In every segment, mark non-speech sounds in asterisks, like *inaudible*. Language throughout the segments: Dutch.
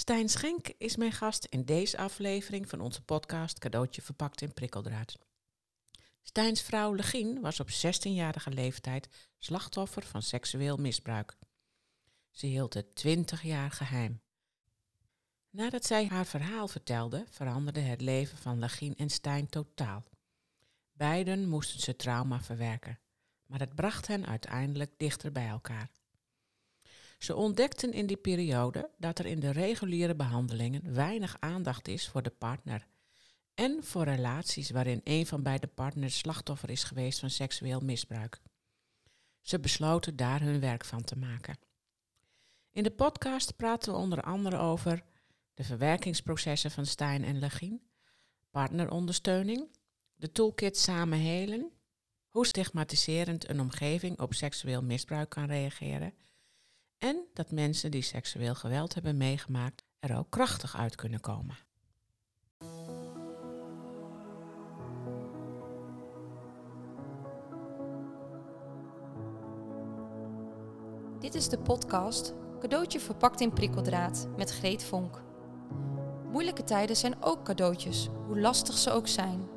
Stijn Schenk is mijn gast in deze aflevering van onze podcast Cadeautje verpakt in prikkeldraad. Stijns vrouw Legien was op 16-jarige leeftijd slachtoffer van seksueel misbruik. Ze hield het 20 jaar geheim. Nadat zij haar verhaal vertelde, veranderde het leven van Legien en Stijn totaal. Beiden moesten ze trauma verwerken, maar het bracht hen uiteindelijk dichter bij elkaar. Ze ontdekten in die periode dat er in de reguliere behandelingen weinig aandacht is voor de partner en voor relaties waarin een van beide partners slachtoffer is geweest van seksueel misbruik. Ze besloten daar hun werk van te maken. In de podcast praten we onder andere over de verwerkingsprocessen van Stijn en Legien, partnerondersteuning, de toolkit Samen Helen, hoe stigmatiserend een omgeving op seksueel misbruik kan reageren en dat mensen die seksueel geweld hebben meegemaakt er ook krachtig uit kunnen komen. Dit is de podcast Cadeautje verpakt in prikkeldraad met Greet Vonk. Moeilijke tijden zijn ook cadeautjes, hoe lastig ze ook zijn.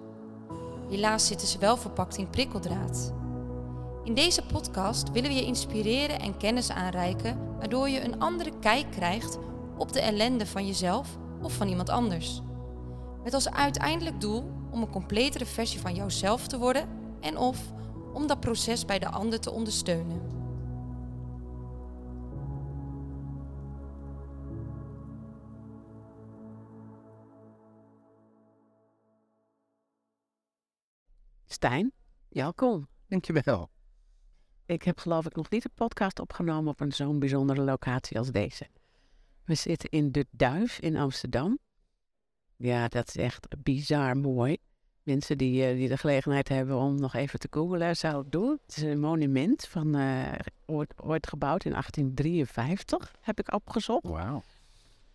Helaas zitten ze wel verpakt in prikkeldraad. In deze podcast willen we je inspireren en kennis aanreiken, waardoor je een andere kijk krijgt op de ellende van jezelf of van iemand anders. Met als uiteindelijk doel om een completere versie van jouzelf te worden en of om dat proces bij de ander te ondersteunen. Stijn, welkom. Dankjewel. Ik heb geloof ik nog niet een podcast opgenomen op een zo'n bijzondere locatie als deze. We zitten in De Duif in Amsterdam. Ja, dat is echt bizar mooi. Mensen die, eh, die de gelegenheid hebben om nog even te googlen, zou ik doen. Het is een monument van eh, ooit, ooit gebouwd in 1853, heb ik opgezocht. Wauw.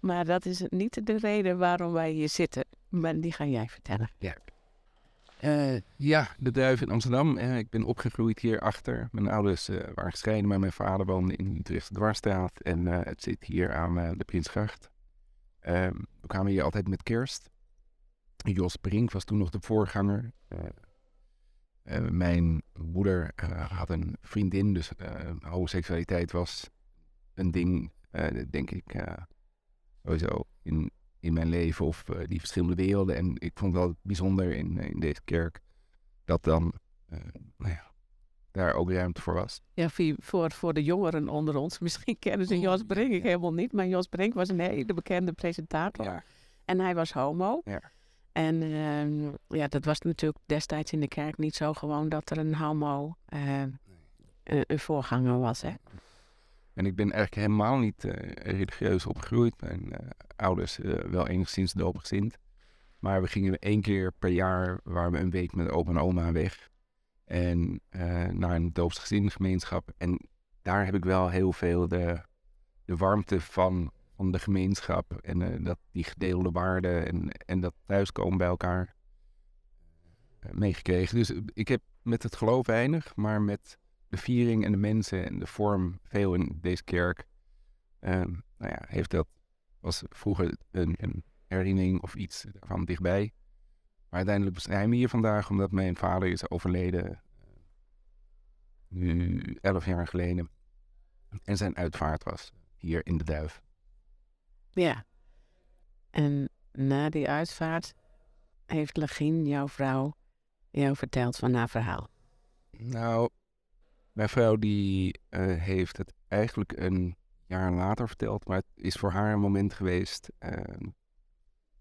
Maar dat is niet de reden waarom wij hier zitten. Maar die ga jij vertellen. Ja. Eh, ja, de Duif in Amsterdam. Eh, ik ben opgegroeid hierachter. Mijn ouders eh, waren gescheiden, maar mijn vader woonde in Utrecht Dwarsstraat. En het zit hier aan de Prinsgracht. Ehm, we kwamen hier altijd met kerst. Jos Brink was toen nog de voorganger. mijn moeder had een vriendin, dus homoseksualiteit was een ding, denk ik, sowieso in in mijn leven of uh, die verschillende werelden. En ik vond het wel bijzonder in, in deze kerk dat dan uh, nou ja, daar ook ruimte voor was. Ja, voor, voor de jongeren onder ons. *laughs* Misschien kennen ze Jos Brink ik helemaal niet. Maar Jos Brink was een hele bekende presentator. Ja. En hij was homo. Ja. En uh, ja, dat was natuurlijk destijds in de kerk niet zo gewoon dat er een homo uh, een voorganger was. Hè? En ik ben eigenlijk helemaal niet uh, religieus opgegroeid. Mijn uh, ouders uh, wel enigszins doopgezind. Maar we gingen één keer per jaar, waren we een week met opa en oma weg. En naar een gemeenschap. En daar heb ik wel heel veel de, de warmte van, van de gemeenschap. En dat, die gedeelde waarden en, en dat thuiskomen bij elkaar meegekregen. Dus ik heb met het geloof weinig, maar met de viering en de mensen en de vorm veel in deze kerk. Um, nou ja, heeft dat, was vroeger een, een herinnering of iets daarvan dichtbij. Maar uiteindelijk zijn we hier vandaag omdat mijn vader is overleden, uh, nu elf jaar geleden. En zijn uitvaart was hier in de Duif. Ja. En na die uitvaart heeft Legien, jouw vrouw, jou verteld van haar verhaal? Nou, mijn vrouw die uh, heeft het eigenlijk een jaar later verteld, maar het is voor haar een moment geweest uh,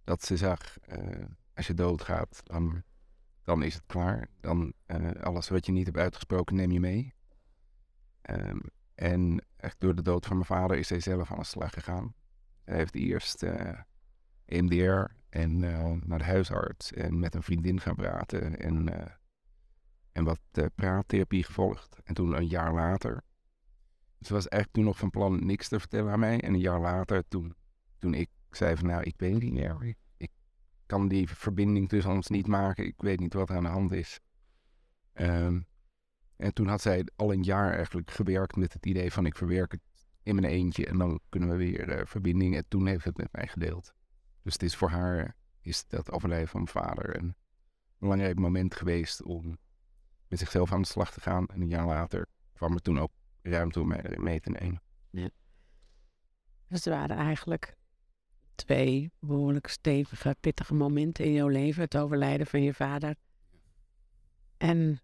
dat ze zag, uh, als je doodgaat, dan, dan is het klaar. Dan alles wat je niet hebt uitgesproken neem je mee. Um, en echt door de dood van mijn vader is zij zelf aan de slag gegaan. Hij heeft eerst EMDR en naar de huisarts en met een vriendin gaan praten en en wat uh, praattherapie gevolgd. En toen een jaar later. Ze was eigenlijk toen nog van plan niks te vertellen aan mij. En een jaar later, toen, toen ik zei van nou, ik weet niet meer. Ik, kan die verbinding tussen ons niet maken. Ik weet niet wat er aan de hand is. Um, en toen had zij al een jaar eigenlijk gewerkt met het idee van ik verwerk het in mijn eentje en dan kunnen we weer eh, verbinding. En toen heeft het met mij gedeeld. Dus het is voor haar, is dat overlijden van mijn vader een belangrijk moment geweest om met zichzelf aan de slag te gaan. En een jaar later kwam er toen ook ruimte om mij erin mee te nemen. Dus er waren eigenlijk twee behoorlijk stevige, pittige momenten in jouw leven. Het overlijden van je vader en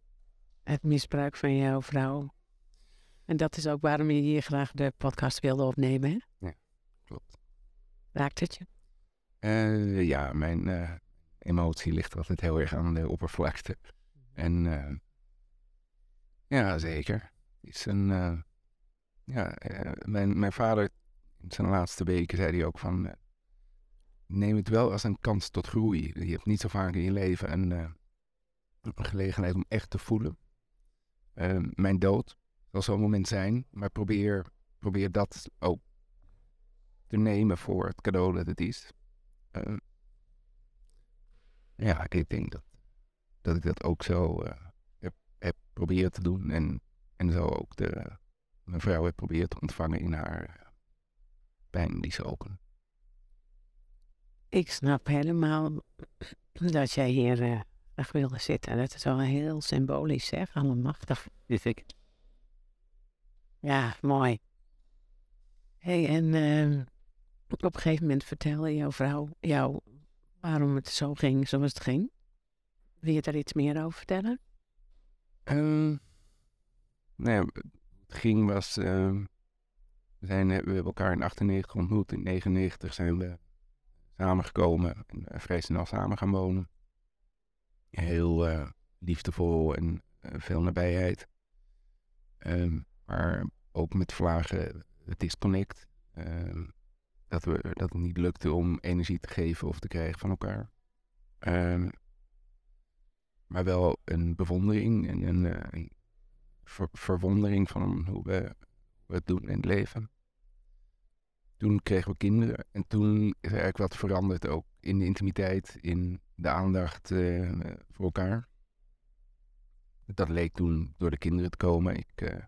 het misbruik van jouw vrouw. En dat is ook waarom je hier graag de podcast wilde opnemen, hè? Klopt. Raakt het je? Eh, ja, mijn eh, emotie ligt altijd heel erg aan de oppervlakte. En eh, ja, zeker. Is een, eh, ja, eh, mijn, mijn vader in zijn laatste weken zei hij ook van, eh, neem het wel als een kans tot groei. Je hebt niet zo vaak in je leven een, gelegenheid om echt te voelen. Mijn dood zal zo'n moment zijn, maar probeer, probeer dat ook te nemen voor het cadeau dat het is. Ja, ik denk dat, dat ik dat ook zo proberen te doen. En, en zo ook de, mijn vrouw heb proberen te ontvangen in haar eh, pijn die ze ook. Ik snap helemaal dat jij hier graag wilde zitten. Dat is wel heel symbolisch, zeg. Allemachtig, vind ik. Ja, mooi. hey, en ehm, op een gegeven moment vertelde jouw vrouw jou waarom het zo ging zoals het ging. Wil je daar iets meer over vertellen? Ehm, nou ja, het ging was. ehm, we, zijn, we hebben elkaar in 98 ontmoet. In 99 zijn we samengekomen en eh, vrij snel samen gaan wonen. Heel eh, liefdevol en eh, veel nabijheid. Ehm, maar ook met vlagen disconnect. ehm, dat, we, dat het niet lukte om energie te geven of te krijgen van elkaar. Ehm, maar wel een bewondering en een, eh, verwondering van hoe we, het doen in het leven. Toen kregen we kinderen en toen is er eigenlijk wat veranderd ook in de intimiteit, in de aandacht eh, voor elkaar. Dat leek toen door de kinderen te komen. Ik eh,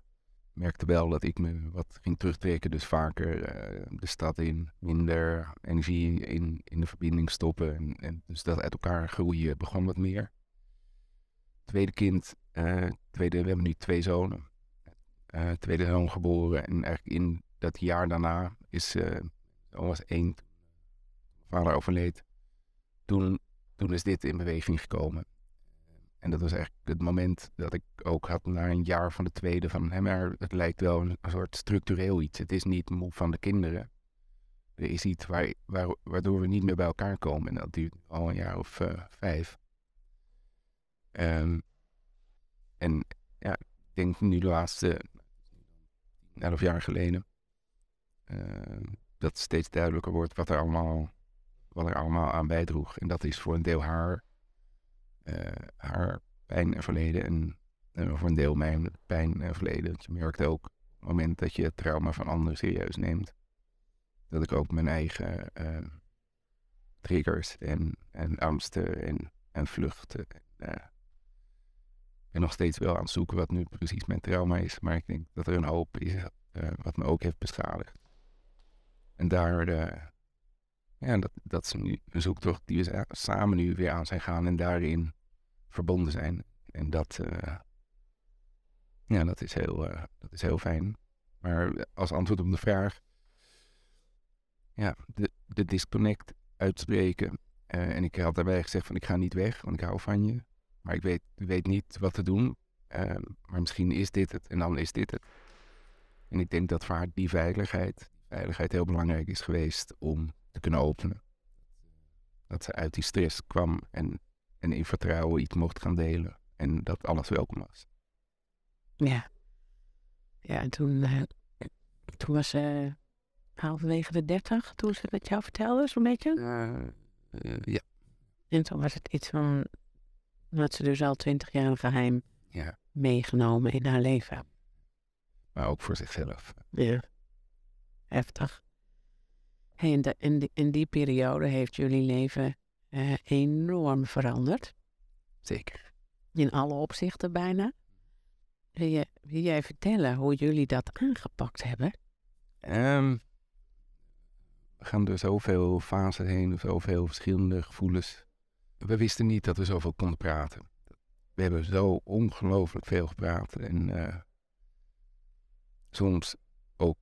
merkte wel dat ik me wat ging terugtrekken, dus vaker de stad in, minder energie in, in de verbinding stoppen. En, en dus dat uit elkaar groeien begon wat meer tweede kind, eh, tweede, we hebben nu twee zonen. Eh, tweede zoon geboren en eigenlijk in dat jaar daarna is, eh zoon was één, vader overleed. Toen, toen is dit in beweging gekomen. En dat was eigenlijk het moment dat ik ook had na een jaar van de tweede van maar het lijkt wel een, soort structureel iets. Het is niet moe van de kinderen. Er is iets waar, waar, waardoor we niet meer bij elkaar komen. En dat duurt al een jaar of eh, vijf. Ehm, en ja, ik denk nu de laatste elf jaar geleden ehm, dat steeds duidelijker wordt wat er allemaal, wat er allemaal aan bijdroeg. En dat is voor een deel haar, eh, haar pijn en verleden en, en voor een deel mijn pijn en verleden. Je merkt ook op het moment dat je het trauma van anderen serieus neemt, dat ik ook mijn eigen eh, triggers en, en angsten en, en vluchten eh, ben nog steeds wel aan het zoeken wat nu precies mijn trauma is. Maar ik denk dat er een hoop is eh, wat me ook heeft beschadigd. En daar, eh, ja, dat, dat is nu een zoektocht die we samen nu weer aan zijn gaan en daarin verbonden zijn. En dat, eh, ja, dat is, heel, dat is heel fijn. Maar als antwoord op de vraag, ja, de, de disconnect uitspreken. En ik had daarbij gezegd van ik ga niet weg, want ik hou van je. Maar ik weet, weet niet wat te doen. Ehm, maar misschien is dit het en dan is dit het. En ik denk dat voor haar die veiligheid, veiligheid heel belangrijk is geweest om te kunnen openen. Dat ze uit die stress kwam en, en in vertrouwen iets mocht gaan delen. En dat alles welkom was. Ja. Ja, en toen, eh, toen was ze halverwege de dertig, toen ze het jou vertelde, zo'n beetje. Eh, ja. En toen was het iets van, dat ze dus al twintig jaar een geheim ja, meegenomen in haar leven. maar ook voor zichzelf. Ja. Heftig. Hey, in, de, in, die, in die periode heeft jullie leven eh, enorm veranderd. Zeker. In alle opzichten bijna. Wil, je, wil jij vertellen hoe jullie dat aangepakt hebben? Ehm, we gaan door zoveel fasen heen, zoveel verschillende gevoelens. We wisten niet dat we zoveel konden praten. We hebben zo ongelooflijk veel gepraat en eh, soms ook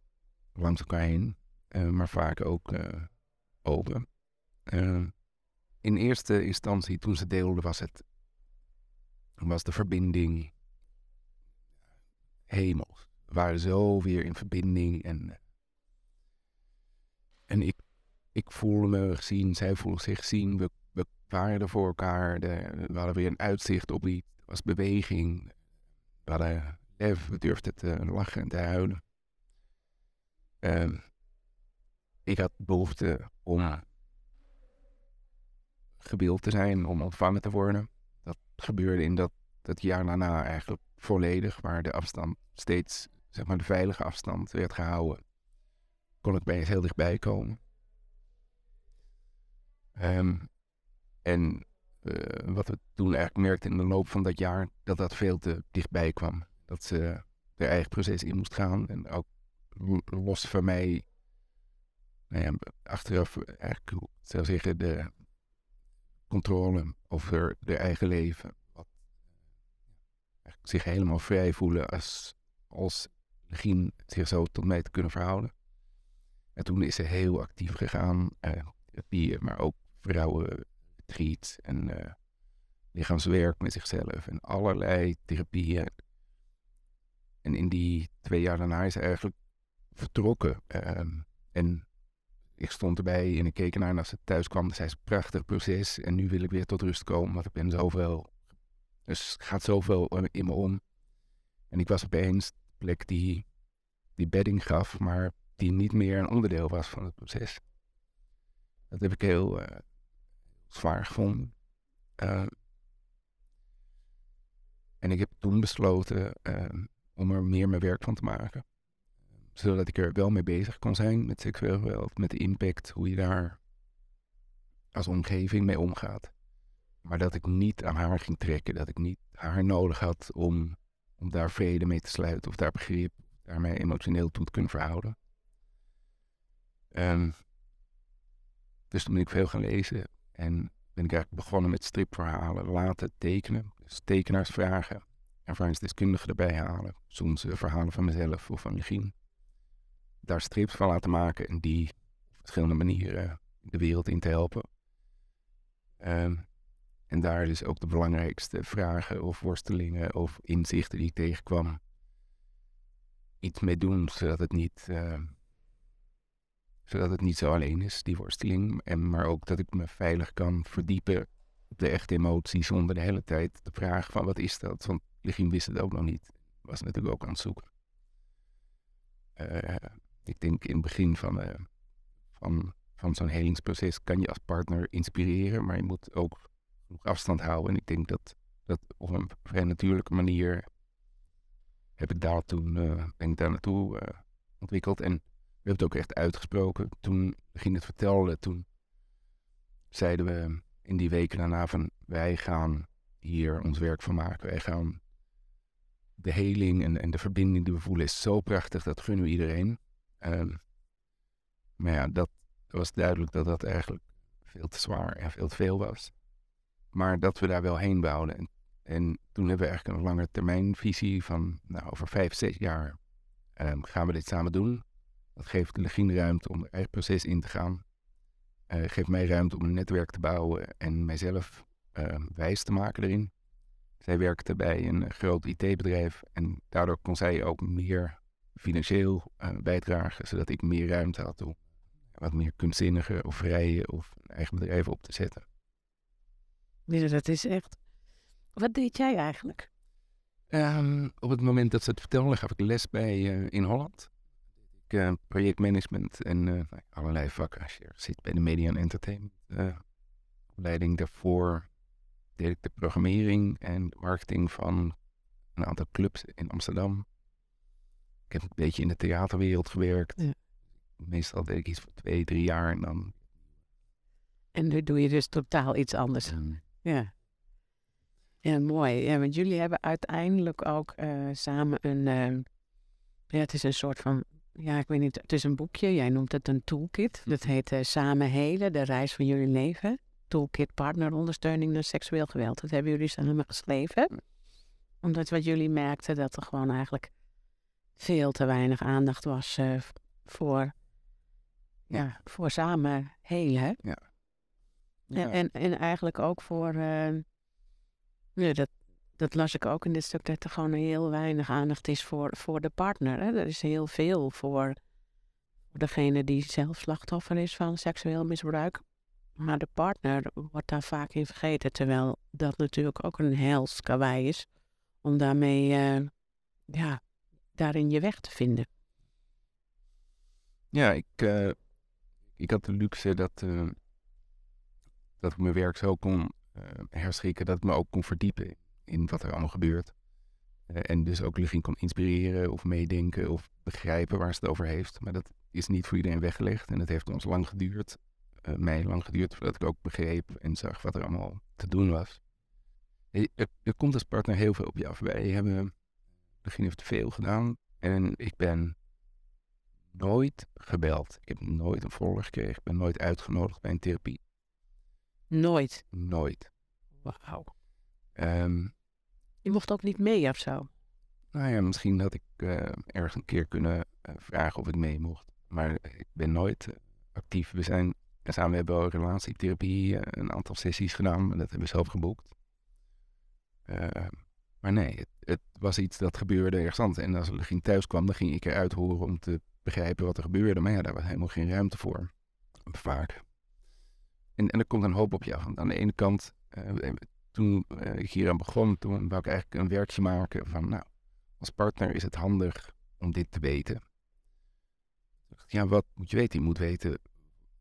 langs elkaar heen, eh, maar vaak ook uh, open. Ehm, in eerste instantie, toen ze deelden, was het was de verbinding hemels. We waren zo weer in verbinding en, en ik, ik voelde me gezien, zij voelde zich gezien. We, er voor elkaar. De, we hadden weer een uitzicht op iets. Er was beweging. We hadden lef, we durfden te lachen en te huilen. Um, ik had behoefte om gebeeld te zijn, om ontvangen te worden. Dat gebeurde in dat, dat jaar daarna eigenlijk volledig, waar de afstand steeds, zeg maar de veilige afstand werd gehouden. Kon ik bij eens heel dichtbij komen. Um, en uh, wat we toen eigenlijk merkten in de loop van dat jaar, dat dat veel te dichtbij kwam. Dat ze er eigen proces in moest gaan. En ook los van mij, nou ja, achteraf eigenlijk, zou zeggen, de controle over de eigen leven. Wat, zich helemaal vrij voelen als, als zich zo tot mij te kunnen verhouden. En toen is ze heel actief gegaan, uh, therapieën, maar ook vrouwen retreat en uh, lichaamswerk met zichzelf en allerlei therapieën. En in die twee jaar daarna is ze eigenlijk vertrokken. Uh, en ik stond erbij en ik keek naar en als ze thuis kwam, zei ze, prachtig proces. En nu wil ik weer tot rust komen, want ik ben zoveel... Dus gaat zoveel in me om. En ik was opeens de plek die, die bedding gaf, maar die niet meer een onderdeel was van het proces. Dat heb ik heel uh, zwaar gevonden. Uh, en ik heb toen besloten uh, om er meer mijn werk van te maken zodat ik er wel mee bezig kon zijn met seksueel geweld, met de impact, hoe je daar als omgeving mee omgaat. Maar dat ik niet aan haar ging trekken, dat ik niet haar nodig had om, om daar vrede mee te sluiten of daar begrip, daarmee emotioneel toe te kunnen verhouden. Um, dus toen ben ik veel gaan lezen en ben ik eigenlijk begonnen met stripverhalen, laten tekenen, dus tekenaars vragen, ervaringsdeskundigen erbij halen, soms uh, verhalen van mezelf of van Regine daar strips van laten maken en die op verschillende manieren de wereld in te helpen. Um, en daar dus ook de belangrijkste vragen of worstelingen of inzichten die ik tegenkwam, iets mee doen, zodat het niet, uh, zodat het niet zo alleen is, die worsteling. En, maar ook dat ik me veilig kan verdiepen op de echte emotie zonder de hele tijd te vragen van wat is dat? Want Legien wist het ook nog niet. Was natuurlijk ook aan het zoeken. Uh, ik denk in het begin van, uh, van, van zo'n helingsproces kan je als partner inspireren, maar je moet ook genoeg afstand houden. En ik denk dat dat op een vrij natuurlijke manier heb ik daar toen, uh, ik daar naartoe ontwikkeld. En we hebben het ook echt uitgesproken. Toen ging het vertellen, toen zeiden we in die weken daarna van wij gaan hier ons werk van maken. Wij gaan de heling en, en de verbinding die we voelen is zo prachtig, dat gunnen we iedereen. Um, maar ja, dat was duidelijk dat dat eigenlijk veel te zwaar en veel te veel was. Maar dat we daar wel heen bouwden. En, en toen hebben we eigenlijk een lange termijn visie van, nou, over vijf, zes jaar um, gaan we dit samen doen. Dat geeft Legine ruimte om er eigen proces in te gaan. Uh, geeft mij ruimte om een netwerk te bouwen en mijzelf uh, wijs te maken erin. Zij werkte bij een groot IT-bedrijf en daardoor kon zij ook meer financieel uh, bijdragen, zodat ik meer ruimte had om wat meer kunstzinnige of vrije of een eigen bedrijf op te zetten. Dus dat is echt. Wat deed jij eigenlijk? Um, op het moment dat ze het vertelden, gaf ik les bij uh, in Holland. Uh, projectmanagement en uh, allerlei vakken. Als je zit bij de media en entertainment opleiding daarvoor deed ik de programmering en marketing van een aantal clubs in Amsterdam. Ik heb een beetje in de theaterwereld gewerkt. Ja. Meestal deed ik iets voor twee, drie jaar en dan... En nu doe je dus totaal iets anders. Ja. Ja, mooi. Ja, want jullie hebben uiteindelijk ook uh, samen een... Uh, ja, het is een soort van ja, ik weet niet, het is een boekje. Jij noemt het een toolkit. Dat heet eh, Samen Helen, de reis van jullie leven. Toolkit partnerondersteuning naar seksueel geweld. Dat hebben jullie samen geschreven. Omdat wat jullie merkten, dat er gewoon eigenlijk veel te weinig aandacht was eh, voor, ja. voor samen helen. Ja. En, en, en eigenlijk ook voor, eh, ja, dat, dat las ik ook in dit stuk, dat er gewoon heel weinig aandacht is voor, voor de partner. Hè? Er is heel veel voor, degene die zelf slachtoffer is van seksueel misbruik. Maar de partner wordt daar vaak in vergeten, terwijl dat natuurlijk ook een hels kawaii is om daarmee, eh, ja, daarin je weg te vinden. Ja, ik, eh, ik had de luxe dat, eh, dat ik mijn werk zo kon herschikken, dat ik me ook kon verdiepen in wat er allemaal gebeurt. en dus ook Lugin kon inspireren of meedenken of begrijpen waar ze het over heeft. Maar dat is niet voor iedereen weggelegd en het heeft ons lang geduurd, mij lang geduurd, voordat ik ook begreep en zag wat er allemaal te doen was. Er, er komt als partner heel veel op je af. Wij hebben, Lugin heeft veel gedaan en ik ben nooit gebeld. Ik heb nooit een volger gekregen. Ik ben nooit uitgenodigd bij een therapie. Nooit? Nooit. Wauw. Um, je mocht ook niet mee of zo? Nou ja, misschien had ik uh, ergens een keer kunnen uh, vragen of ik mee mocht. Maar ik ben nooit uh, actief. We zijn samen we hebben relatietherapie, een aantal sessies gedaan. Dat hebben we zelf geboekt. Ehm, maar nee, het, het, was iets dat gebeurde ergens anders. En als er ging thuis kwam, dan ging ik eruit horen om te begrijpen wat er gebeurde. Maar ja, daar was helemaal geen ruimte voor. Vaak. En, en er komt een hoop op je af. Want aan de ene kant, uh, toen uh, ik hier aan begon, toen wou ik eigenlijk een werkje maken van, nou, als partner is het handig om dit te weten. Ja, wat moet je weten? Je moet weten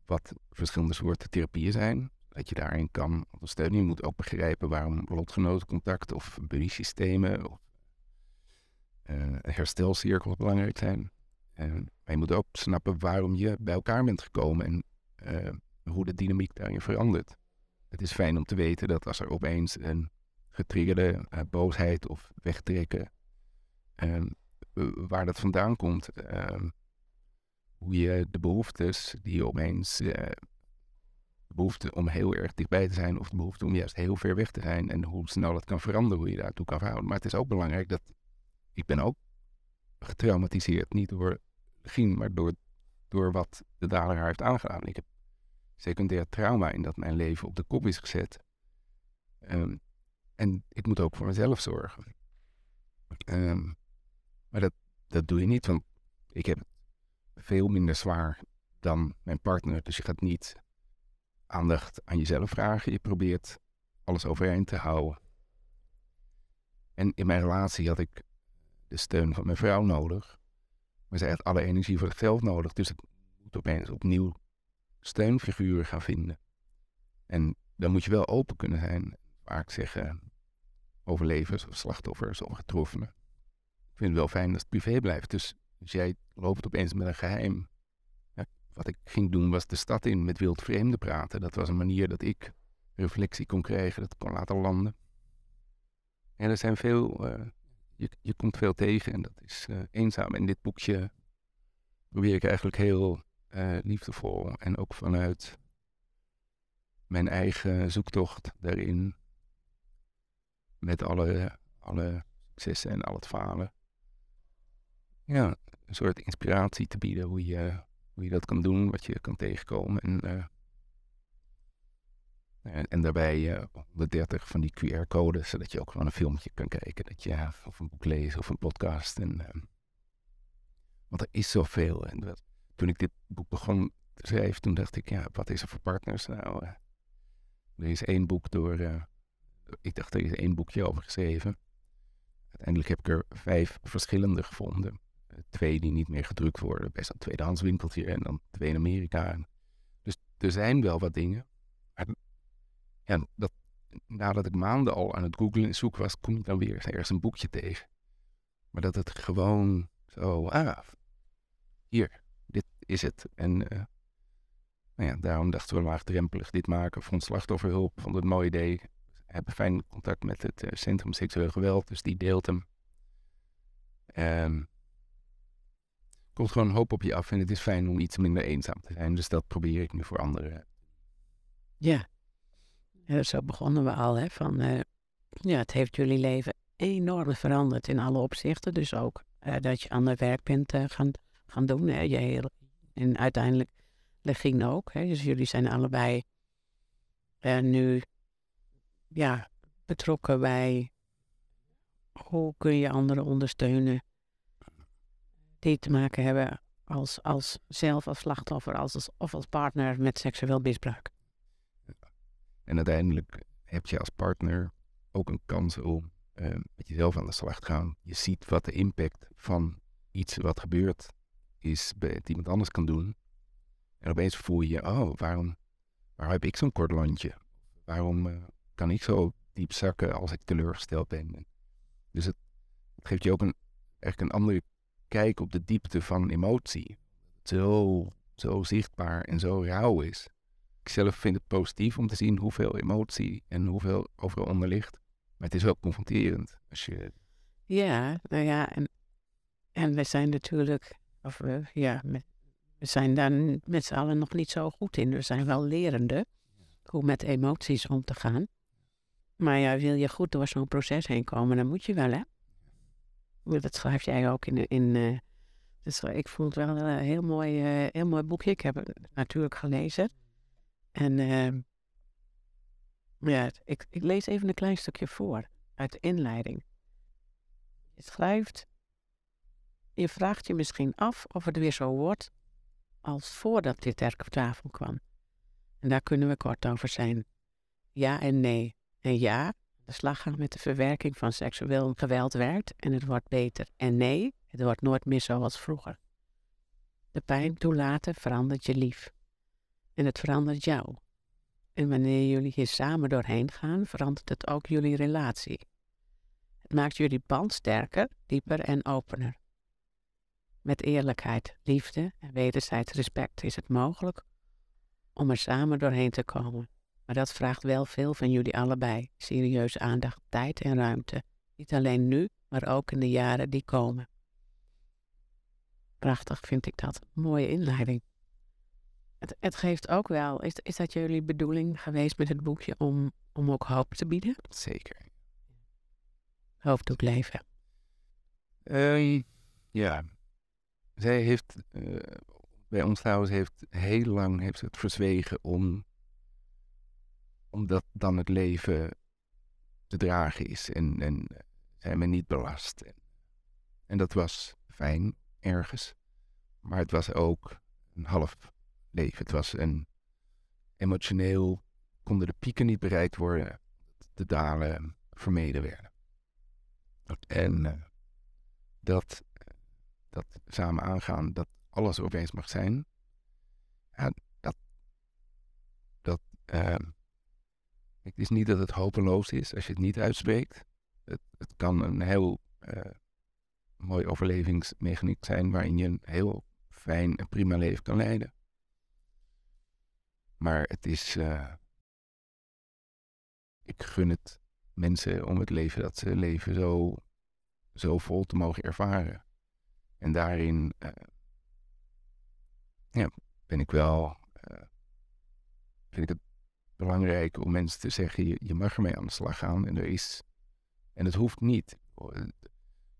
wat verschillende soorten therapieën zijn. Dat je daarin kan ondersteunen. Je moet ook begrijpen waarom lotgenotencontact of buddy-systemen of uh, herstelcirkels belangrijk zijn. Maar je moet ook snappen waarom je bij elkaar bent gekomen en uh, hoe de dynamiek daarin verandert. Het is fijn om te weten dat als er opeens een getriggerde uh, boosheid of wegtrekken, ehm, waar dat vandaan komt, ehm, hoe je de behoeftes die opeens, de behoefte om heel erg dichtbij te zijn of de behoefte om juist heel ver weg te zijn en hoe snel dat kan veranderen, hoe je daartoe kan verhouden. Maar het is ook belangrijk dat ik ben ook getraumatiseerd. Niet door Gien, maar door, door wat de dader haar heeft aangedaan. Ik heb secundair trauma in dat mijn leven op de kop is gezet. Um, en ik moet ook voor mezelf zorgen. Um, maar dat, dat doe je niet, want ik heb veel minder zwaar dan mijn partner. Dus je gaat niet aandacht aan jezelf vragen. Je probeert alles overeind te houden. En in mijn relatie had ik de steun van mijn vrouw nodig. Maar zij had alle energie voor zichzelf nodig. Dus ik moet opeens opnieuw steunfiguren gaan vinden. En dan moet je wel open kunnen zijn. Vaak zeggen overlevers of slachtoffers of getroffenen. Ik vind het wel fijn dat het privé blijft. Dus, jij loopt opeens met een geheim. Ja, wat ik ging doen was de stad in met wild vreemden praten. Dat was een manier dat ik reflectie kon krijgen, dat kon laten landen. En er zijn veel uh, je, je komt veel tegen en dat is uh, eenzaam. In dit boekje probeer ik eigenlijk heel uh, liefdevol en ook vanuit mijn eigen zoektocht daarin, met alle, alle successen en al het falen, ja, een soort inspiratie te bieden hoe je, hoe je dat kan doen, wat je kan tegenkomen. En uh, en, daarbij uh, eh, 130 van die QR-codes, zodat je ook gewoon een filmpje kan kijken. Dat je, of een boek leest of een podcast. En, want er is zoveel. En dat, toen ik dit boek begon te schrijven, toen dacht ik, ja, wat is er voor partners? Nou, uh, er is één boek door, ik dacht, er is één boekje over geschreven. Uiteindelijk heb ik er vijf verschillende gevonden. twee die niet meer gedrukt worden, best een tweedehands winkeltje en dan twee in Amerika. Dus er zijn wel wat dingen. Maar ja, dat, nadat ik maanden al aan het googlen en zoeken was, kom ik dan weer ergens een boekje tegen. Maar dat het gewoon zo, ah, hier, is het. En uh, nou ja, daarom dachten we laagdrempelig dit maken ons slachtofferhulp. Vond het een mooi idee. We hebben fijn contact met het uh, Centrum Seksueel Geweld, dus die deelt hem. Um, komt gewoon hoop op je af en het is fijn om iets minder eenzaam te zijn. Dus dat probeer ik nu voor anderen. Ja. zo begonnen we al, hè, van, eh, ja, het heeft jullie leven enorm veranderd in alle opzichten. Dus ook eh, dat je ander werk bent eh, gaan, gaan doen. Hè. Je en uiteindelijk Legien ook. Hè. Dus jullie zijn allebei eh, nu ja, betrokken bij hoe kun je anderen ondersteunen die te maken hebben als, als zelf als slachtoffer als, als, of als partner met seksueel misbruik. En uiteindelijk heb je als partner ook een kans om uh, met jezelf aan de slag te gaan. Je ziet wat de impact van iets wat gebeurt is bij iemand anders kan doen. En opeens voel je, oh, waarom, waarom heb ik zo'n kort landje? Waarom uh, kan ik zo diep zakken als ik teleurgesteld ben? Dus het, het geeft je ook een, echt een andere kijk op de diepte van emotie. Zo, zo zichtbaar en zo rauw is. Ik zelf vind het positief om te zien hoeveel emotie en hoeveel overal onder ligt. Maar het is wel confronterend als je. Ja, nou ja, en, en we zijn natuurlijk, of we, ja, we zijn daar met z'n allen nog niet zo goed in. We zijn wel lerende hoe met emoties om te gaan. Maar ja, wil je goed door zo'n proces heen komen, dan moet je wel, hè? Dat schrijf jij ook in. in uh, dus ik vond het wel een heel mooi, heel mooi boekje. Ik heb het natuurlijk gelezen. En uh, ja, ik, ik lees even een klein stukje voor uit de inleiding. Je schrijft. Je vraagt je misschien af of het weer zo wordt als voordat dit werk op tafel kwam. En daar kunnen we kort over zijn. Ja en nee. En ja, de slag gaan met de verwerking van seksueel geweld werkt en het wordt beter. En nee, het wordt nooit meer zoals vroeger. De pijn toelaten verandert je lief. En het verandert jou. En wanneer jullie hier samen doorheen gaan, verandert het ook jullie relatie. Het maakt jullie band sterker, dieper en opener. Met eerlijkheid, liefde en wederzijds respect is het mogelijk om er samen doorheen te komen. Maar dat vraagt wel veel van jullie allebei. Serieuze aandacht, tijd en ruimte. Niet alleen nu, maar ook in de jaren die komen. Prachtig vind ik dat. Mooie inleiding. Het, het geeft ook wel, is, is dat jullie bedoeling geweest met het boekje om, om ook hoop te bieden? Zeker. Hoop doet leven. Uh, ja. Zij heeft, uh, bij ons trouwens, heeft heel lang heeft het verzwegen om omdat dan het leven te dragen is en, en zijn men niet belast. En, dat was fijn ergens, maar het was ook een half leven. Het was een emotioneel, konden de pieken niet bereikt worden, de dalen vermeden werden. En uh, dat, dat samen aangaan, dat alles opeens mag zijn, dat, dat, uh, het is niet dat het hopeloos is als je het niet uitspreekt. Het, het kan een heel uh, mooi overlevingsmechaniek zijn waarin je een heel fijn en prima leven kan leiden. Maar het is. Uh, ik gun het mensen om het leven dat ze leven zo, zo vol te mogen ervaren. En daarin uh, ja, ben ik wel. vind ik het belangrijk om mensen te zeggen, je, je mag ermee aan de slag gaan en er is, en het hoeft niet.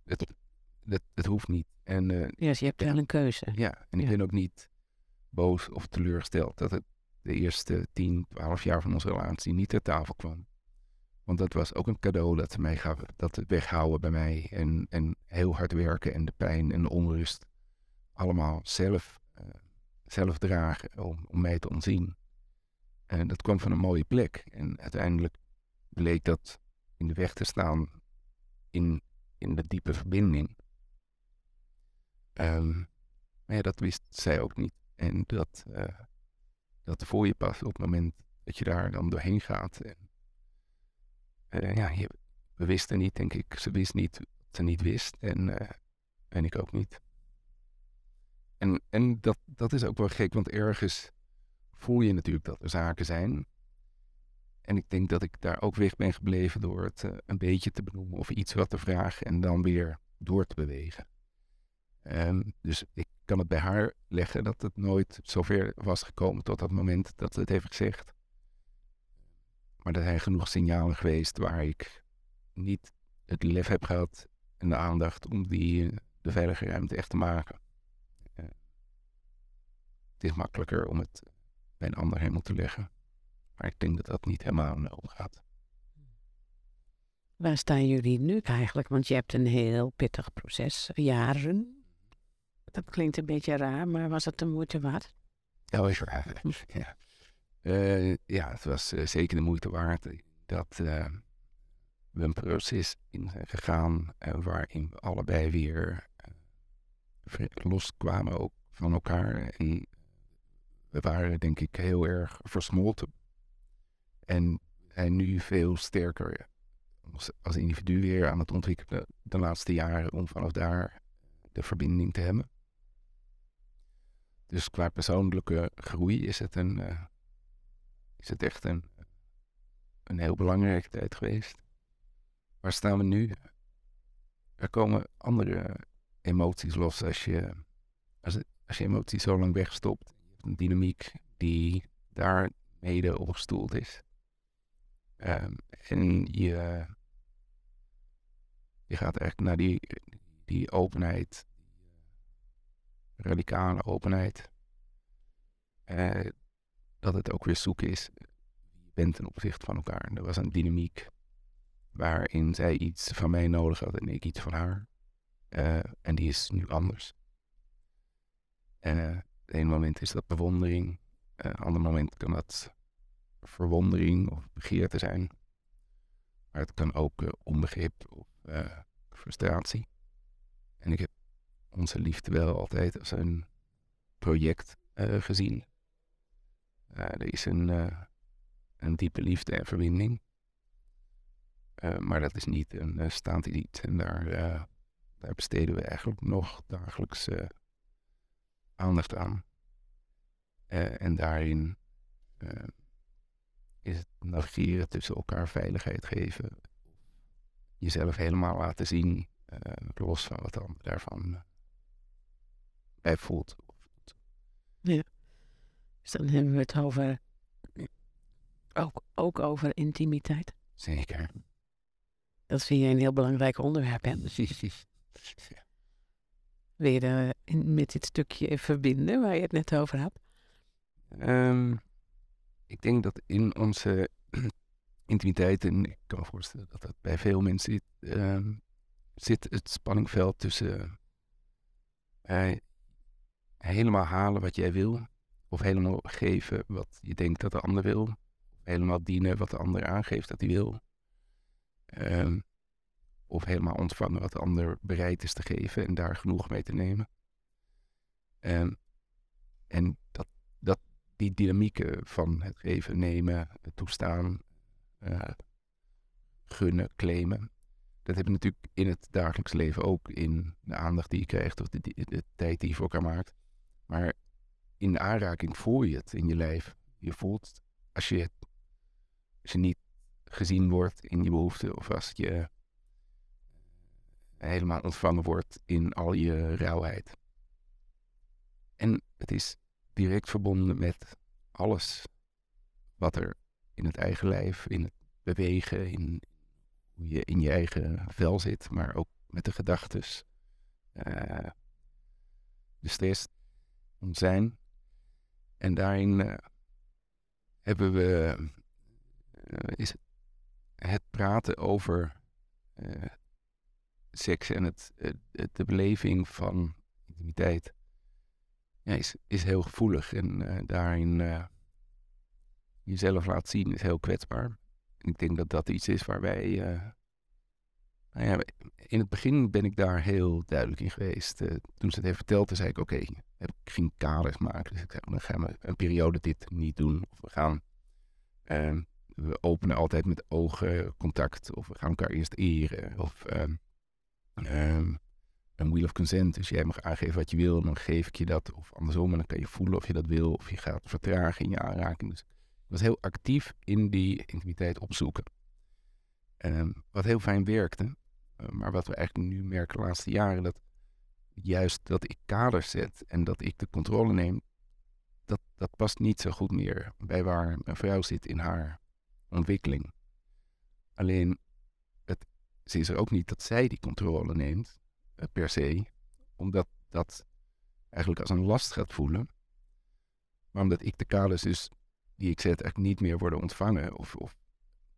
Het, het, het hoeft niet. En, uh, ja, dus je hebt wel een keuze. Ja, en ik ben ook niet boos of teleurgesteld dat het de eerste 10, 12 jaar van onze relatie niet ter tafel kwam. Want dat was ook een cadeau dat ze mij gaven. Dat het weghouden bij mij en, en heel hard werken en de pijn en de onrust allemaal zelf, uh, zelf dragen om, om mij te ontzien. En dat kwam van een mooie plek. En uiteindelijk bleek dat in de weg te staan in, in de diepe verbinding. Um, maar ja, dat wist zij ook niet. En dat, uh, dat voor je pas op het moment dat je daar dan doorheen gaat. En, uh, ja, je, we wisten niet, denk ik. Ze wist niet wat ze niet wist. En, uh, en ik ook niet. En, en dat, dat is ook wel gek, want ergens voel je natuurlijk dat er zaken zijn. En ik denk dat ik daar ook weg ben gebleven door het uh, een beetje te benoemen of iets wat te vragen en dan weer door te bewegen. Ehm, dus ik kan het bij haar leggen dat het nooit zover was gekomen tot dat moment dat ze het heeft gezegd. Maar er zijn genoeg signalen geweest waar ik niet het lef heb gehad en de aandacht om die, eh, de veilige ruimte echt te maken. Eh, het is makkelijker om het bij een ander helemaal te leggen. Maar ik denk dat dat niet helemaal gaat. Waar staan jullie nu eigenlijk? Want je hebt een heel pittig proces, jaren. Dat klinkt een beetje raar, maar was het de moeite waard? Oh, is waar. ja. Uh, ja, het was uh, zeker de moeite waard dat uh, we een proces in zijn gegaan waarin we allebei weer loskwamen ook van elkaar. En we waren denk ik heel erg versmolten. En zijn nu veel sterker als individu weer aan het ontwikkelen de laatste jaren om vanaf daar de verbinding te hebben. Dus qua persoonlijke groei is het, een, is het echt een, een heel belangrijke tijd geweest. Waar staan we nu? Er komen andere emoties los als je, als, als je emoties zo lang wegstopt. Je hebt een dynamiek die daar mede op gestoeld is. Um, en je, je gaat echt naar die, die openheid, radicale openheid. Uh, dat het ook weer zoeken is je bent ten opzichte van elkaar. Er was een dynamiek waarin zij iets van mij nodig had en ik iets van haar. Uh, en die is nu anders. En uh, het ene moment is dat bewondering, een ander moment kan dat verwondering of begeerte zijn. Maar het kan ook onbegrip of frustratie. En ik heb onze liefde wel altijd als een project gezien. Er is een, een diepe liefde en verbinding. maar dat is niet een staand iets. En daar, daar besteden we eigenlijk nog dagelijks aandacht aan. en daarin is het navigeren tussen elkaar veiligheid geven. Jezelf helemaal laten zien, los van wat ander daarvan bij voelt. Ja. Dus dan hebben we het over, ook, ook over intimiteit. Zeker. Dat vind je een heel belangrijk onderwerp, hè? *laughs* Precies. Wil je er met dit stukje verbinden waar je het net over had? Um, ik denk dat in onze *clears throat* intimiteit, en ik kan me voorstellen dat dat bij veel mensen zit, uh, zit het spanningveld tussen uh, helemaal halen wat jij wil, of helemaal geven wat je denkt dat de ander wil, of helemaal dienen wat de ander aangeeft dat hij wil, uh, of helemaal ontvangen wat de ander bereid is te geven en daar genoeg mee te nemen. Ehm, en dat, dat die dynamieken van het geven, nemen, toestaan, uh, gunnen, claimen. Dat heb je natuurlijk in het dagelijks leven ook in de aandacht die je krijgt of de, de, tijd die je voor elkaar maakt. Maar in aanraking voel je het in je lijf. Je voelt als je, als je niet gezien wordt in je behoeften of als je helemaal ontvangen wordt in al je rauwheid. En het is direct verbonden met alles wat er in het eigen lijf, in het bewegen, in hoe je in je eigen vel zit, maar ook met de gedachtes, uh, de stress, ons zijn. En daarin uh, hebben we, uh, is het praten over seks en het, de beleving van intimiteit ja, is, is heel gevoelig. En daarin jezelf laat zien is heel kwetsbaar. Ik denk dat dat iets is waar wij. Nou ja, in het begin ben ik daar heel duidelijk in geweest. toen ze het heeft verteld, zei ik: Oké, ik ging kaders maken. Dus ik zei: Dan gaan we een periode dit niet doen. Of we gaan. Ehm, we openen altijd met ogencontact. Of we gaan elkaar eerst eren. Of. Um, een wheel of consent. Dus jij mag aangeven wat je wil, dan geef ik je dat. Of andersom, en dan kan je voelen of je dat wil. Of je gaat vertragen in je aanraking. Dus ik was heel actief in die intimiteit opzoeken. Wat heel fijn werkte. Uh, maar wat we eigenlijk nu merken de laatste jaren, dat juist dat ik kaders zet en dat ik de controle neem, dat, dat past niet zo goed meer bij waar mijn vrouw zit in haar ontwikkeling. Alleen, het, ze is er ook niet dat zij die controle neemt, eh, per se, omdat dat eigenlijk als een last gaat voelen. Maar omdat ik de kaders dus die ik zet eigenlijk niet meer worden ontvangen of, of,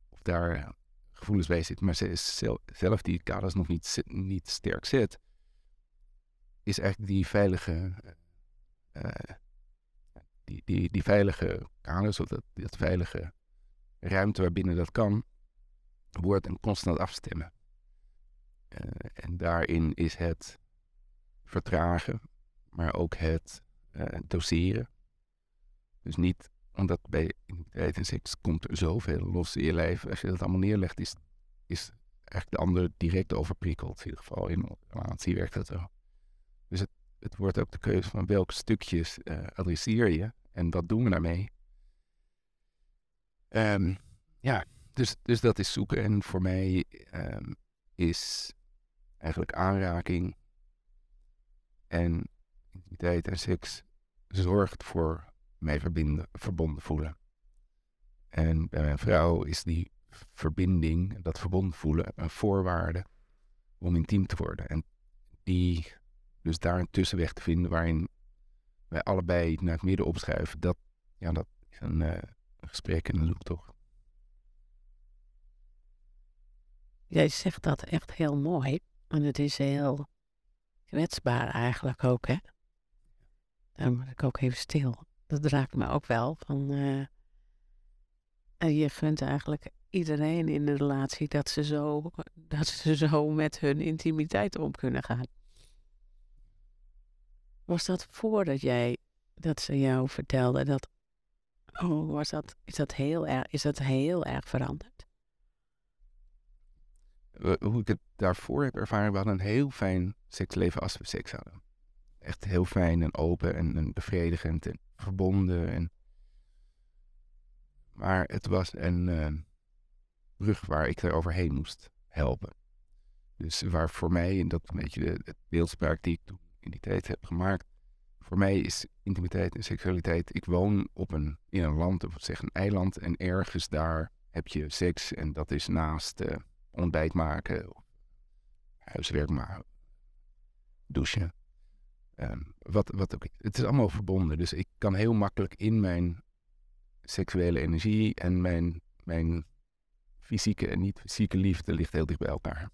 of daar gevoelens bij zit, maar ze is zelf die kaders nog niet, niet sterk zet, is eigenlijk die veilige, uh, die, die, die veilige kaders of dat, dat veilige ruimte waarbinnen dat kan, wordt een constant afstemmen. Uh, en daarin is het vertragen, maar ook het uh, doseren. Dus niet omdat bij intimiteit en seks komt er zoveel los in je lijf. Als je dat allemaal neerlegt, is, is eigenlijk de ander direct overprikkeld. In ieder geval in relatie werkt dat zo. Het, wordt ook de keuze van welke stukjes uh, adresseer je. En wat doen we daarmee? Um, ja, dus, dus dat is zoeken. En voor mij um, is eigenlijk aanraking en intimiteit en seks zorgt voor mij verbinden, verbonden voelen. En bij mijn vrouw is die verbinding, dat verbonden voelen, een voorwaarde om intiem te worden. En die, dus daar een tussenweg te vinden waarin wij allebei naar het midden opschuiven, dat, ja, dat is een, uh, een gesprek en een zoektocht. Jij zegt dat echt heel mooi. En het is heel kwetsbaar eigenlijk ook, hè? Daar moet ik ook even stil dat raakt me ook wel. Van, uh, je gunt eigenlijk iedereen in de relatie dat ze, zo, dat ze zo met hun intimiteit om kunnen gaan. Was dat voordat jij, dat ze jou vertelde dat, oh, was dat, is dat heel erg, is dat heel erg veranderd? Hoe ik het daarvoor heb ervaren, we hadden een heel fijn seksleven als we seks hadden. Echt heel fijn en open en, en bevredigend en verbonden. En... Maar het was een uh, brug waar ik er overheen moest helpen. Dus waar voor mij, en dat een beetje de, de beeldspraak die ik toen in die tijd heb gemaakt, voor mij is intimiteit en seksualiteit. Ik woon op een, in een land, of zeg een eiland, en ergens daar heb je seks en dat is naast uh, ontbijt maken, huiswerk maken, douchen. Ehm, wat, wat ook, het is allemaal verbonden. Dus ik kan heel makkelijk in mijn seksuele energie en mijn, mijn fysieke en niet-fysieke liefde ligt heel dicht bij elkaar.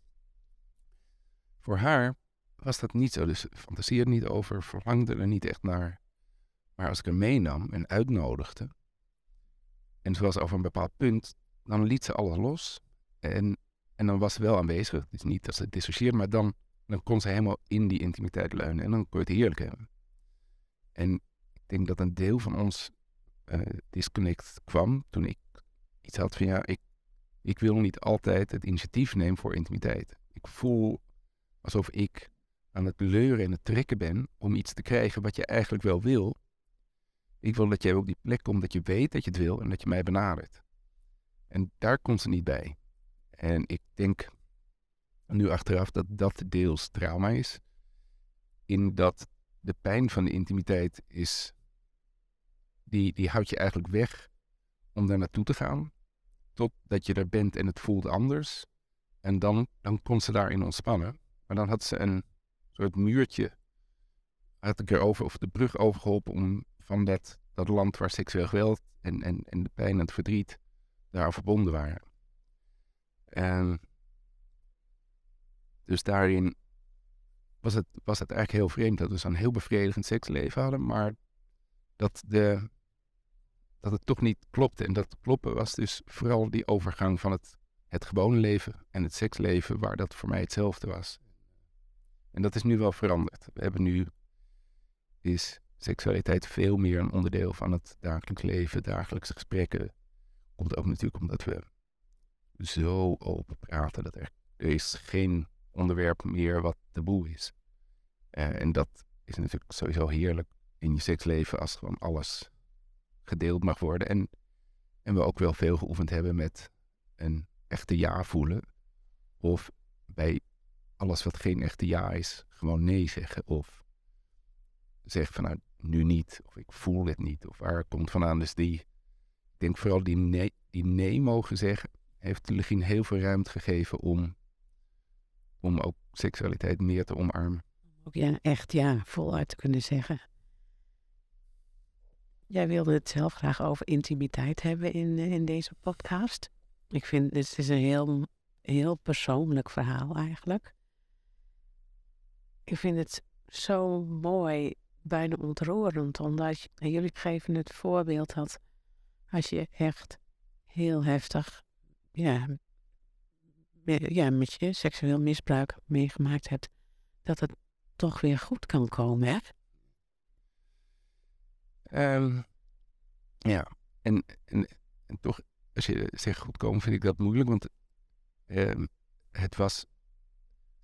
Voor haar was dat niet zo. Dus fantaseerde niet over, verlangde er niet echt naar. Maar als ik er meenam en uitnodigde, en zoals over een bepaald punt, dan liet ze alles los. En, en dan was ze wel aanwezig. Het is niet dat ze dissocieerde, maar dan dan kon ze helemaal in die intimiteit leunen en dan kon je het heerlijk hebben. En ik denk dat een deel van ons uh, disconnect kwam toen ik iets had van ja, ik, ik wil niet altijd het initiatief nemen voor intimiteit. Ik voel alsof ik aan het leuren en het trekken ben om iets te krijgen wat je eigenlijk wel wil. Ik wil dat jij op die plek komt dat je weet dat je het wil en dat je mij benadert. En daar komt ze niet bij. En ik denk nu achteraf dat dat deels trauma is. In dat de pijn van de intimiteit is, die, die houdt je eigenlijk weg om daar naartoe te gaan. Totdat je er bent en het voelt anders. En dan, dan kon ze daarin ontspannen. Maar dan had ze een soort muurtje, had ik erover, of de brug overgeholpen om van dat, dat land waar seksueel geweld en, en, en de pijn en het verdriet daar verbonden waren. En dus daarin was het, was het eigenlijk heel vreemd dat we zo'n heel bevredigend seksleven hadden, maar dat, de, dat het toch niet klopte. En dat kloppen was dus vooral die overgang van het, het gewone leven en het seksleven, waar dat voor mij hetzelfde was. En dat is nu wel veranderd. We hebben nu, is seksualiteit veel meer een onderdeel van het dagelijks leven, dagelijkse gesprekken. Komt ook natuurlijk omdat we zo open praten dat er, er is geen onderwerp meer wat taboe is. Uh, en dat is natuurlijk sowieso heerlijk in je seksleven als gewoon alles gedeeld mag worden. En, en we ook wel veel geoefend hebben met een echte ja voelen. Of bij alles wat geen echte ja is, gewoon nee zeggen. Of zeggen van nou, nu niet. Of ik voel het niet. Of waar komt vandaan. Dus die, ik denk vooral die nee, die nee mogen zeggen, heeft Legien heel veel ruimte gegeven om, om ook seksualiteit meer te omarmen. Ook ja, echt ja, voluit te kunnen zeggen. Jij wilde het zelf graag over intimiteit hebben in, in deze podcast. Ik vind dit is een heel, heel persoonlijk verhaal eigenlijk. Ik vind het zo mooi, bijna ontroerend, omdat je, jullie geven het voorbeeld dat als je echt heel heftig ja, ja, met je seksueel misbruik meegemaakt hebt, dat het toch weer goed kan komen, hè? Ehm, ja, en, en, toch, als je zegt goed komen, vind ik dat moeilijk, want ehm, het was,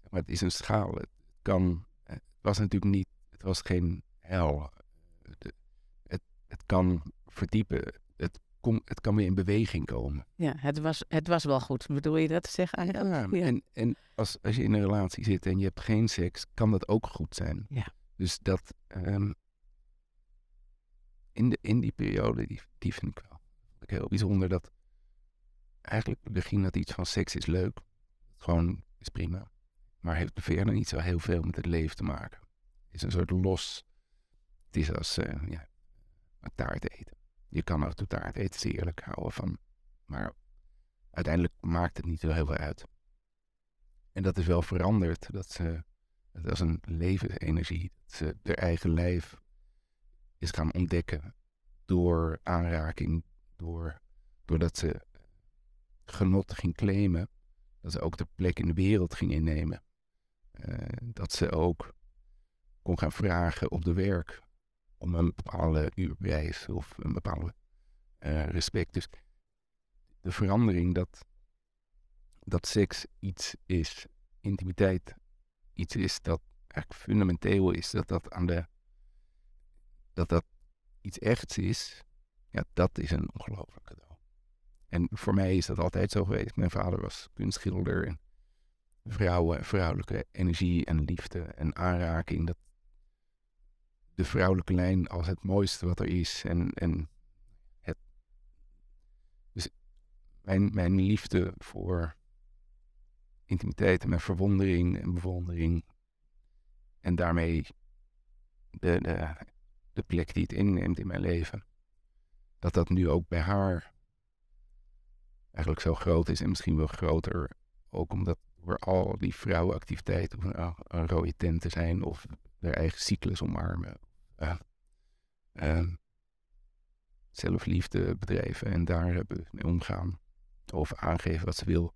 maar het is een schaal. Kan, het was natuurlijk niet, het was geen hel. De- het, het kan verdiepen, het, kom, het kan weer in beweging komen. Ja, het was, het was wel goed. Bedoel je dat te zeggen? Ja, Ja. en, en als, als je in een relatie zit en je hebt geen seks, kan dat ook goed zijn. Ja. Dus dat ehm, in, de, in die periode, die, die vind ik wel ik heel bijzonder. Dat eigenlijk begin dat iets van seks is leuk. Gewoon is prima. Maar heeft verder niet zo heel veel met het leven te maken. Het is een soort los. Het is als eh, ja, een taart eten. Je kan af en toe taart eten, is eerlijk houden van. Maar uiteindelijk maakt het niet zo heel veel uit. En dat is wel veranderd. Dat ze, het was een levensenergie. Dat ze haar eigen lijf is gaan ontdekken door aanraking, door, doordat ze genot ging claimen. Dat ze ook de plek in de wereld ging innemen. Eh, dat ze ook kon gaan vragen op de werk om een bepaalde uurprijs of een bepaalde eh, respect. Dus de verandering dat, dat seks iets is, intimiteit iets is dat eigenlijk fundamenteel is, dat dat aan de dat dat iets echts is, ja, dat is een ongelooflijk cadeau. En voor mij is dat altijd zo geweest. Mijn vader was kunstschilder en vrouwen, vrouwelijke energie en liefde en aanraking, dat de vrouwelijke lijn als het mooiste wat er is en, en het dus mijn, mijn liefde voor intimiteit en mijn verwondering en bewondering en daarmee de, de, de plek die het inneemt in mijn leven. Dat dat nu ook bij haar eigenlijk zo groot is en misschien wel groter. Ook omdat door al die vrouwenactiviteiten, of nou, een rode tent te zijn of haar eigen cyclus omarmen. eh, zelfliefde bedrijven en daar mee omgaan. Of aangeven wat ze wil.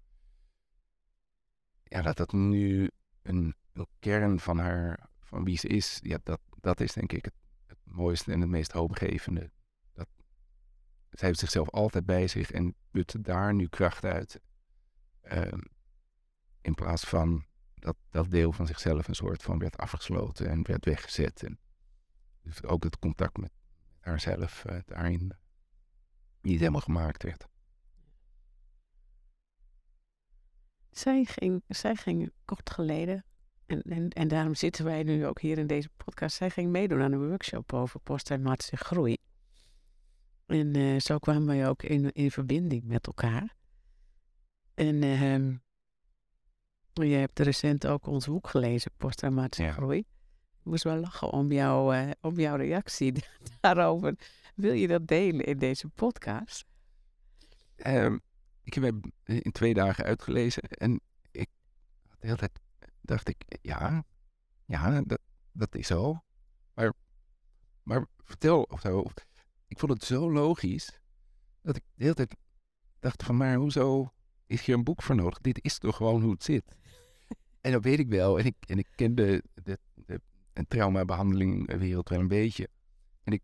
Ja, dat dat nu een, een kern van haar, van wie ze is, ja, dat, dat is denk ik het, het mooiste en het meest hoopgevende. Dat, zij heeft zichzelf altijd bij zich en put daar nu kracht uit. Ehm, in plaats van dat dat deel van zichzelf een soort van werd afgesloten en werd weggezet. En dus ook het contact met haarzelf eh, daarin niet helemaal gemaakt werd. Zij ging, zij ging kort geleden, en, en, en daarom zitten wij nu ook hier in deze podcast, zij ging meedoen aan een workshop over posttraumatische groei. En eh, zo kwamen wij ook in, in verbinding met elkaar. En ehm je hebt recent ook ons boek gelezen, Posttraumatische Ja. Groei. Ik moest wel lachen om, jou, eh, om jouw reactie *laughs* daarover. Wil je dat delen in deze podcast? Ehm, ik heb hem in twee dagen uitgelezen en ik de hele tijd dacht ik, ja, ja, dat, dat is zo. Maar, maar vertel of zo. Ik vond het zo logisch dat ik de hele tijd dacht van, maar hoezo is hier een boek voor nodig? Dit is toch gewoon hoe het zit. En dat weet ik wel. En ik, en ik ken de, de, de, de traumabehandelingwereld wel een beetje. En ik,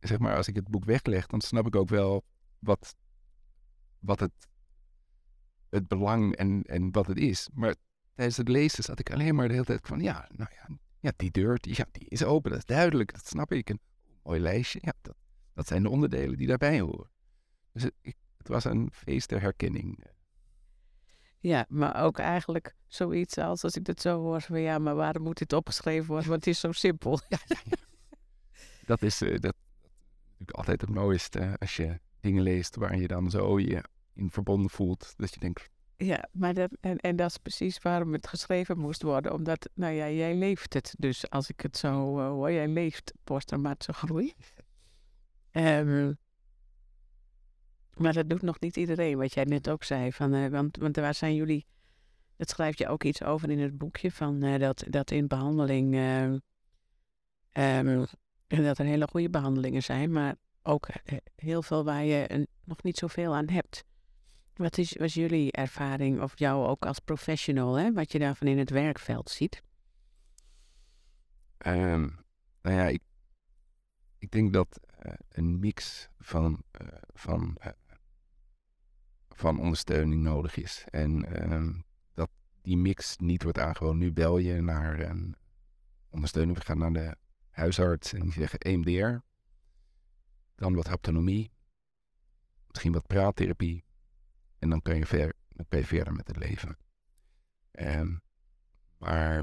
zeg maar, als ik het boek wegleg, dan snap ik ook wel wat, wat het, het belang en, en wat het is. Maar tijdens het lezen zat ik alleen maar de hele tijd van, ja, nou ja, ja die deur, die, ja, die is open, dat is duidelijk, dat snap ik. Een mooi lijstje, ja, dat, dat zijn de onderdelen die daarbij horen. Dus het, het was een feest der herkenning. Ja, maar ook eigenlijk zoiets als, als ik dat zo hoor, van ja, maar waarom moet dit opgeschreven worden? Want het is zo simpel. Ja, *laughs* ja, ja. dat is uh, dat, natuurlijk altijd het mooiste als je dingen leest waar je dan zo je in verbonden voelt. Dat je denkt, ja, maar dat, en, en dat is precies waarom het geschreven moest worden. Omdat, nou ja, jij leeft het. Dus als ik het zo uh, hoor, jij leeft posttraumatische groei. Um, *laughs* maar dat doet nog niet iedereen, wat jij net ook zei. Van, uh, want, want waar zijn jullie... Dat schrijf je ook iets over in het boekje. Van, uh, dat, dat in behandeling... Um, dat er hele goede behandelingen zijn. Maar ook heel veel waar je nog niet zoveel aan hebt. Wat is, was jullie ervaring, of jou ook als professional, hè, wat je daarvan in het werkveld ziet? Um, nou ja, ik, ik denk dat een mix van, van, van ondersteuning nodig is. En um, dat die mix niet wordt aangeboden. Nu bel je naar een ondersteuning, we gaan naar de huisarts en die zeggen EMDR. Dan wat autonomie, misschien wat praattherapie en dan kan je, ver, dan verder met het leven. Um, maar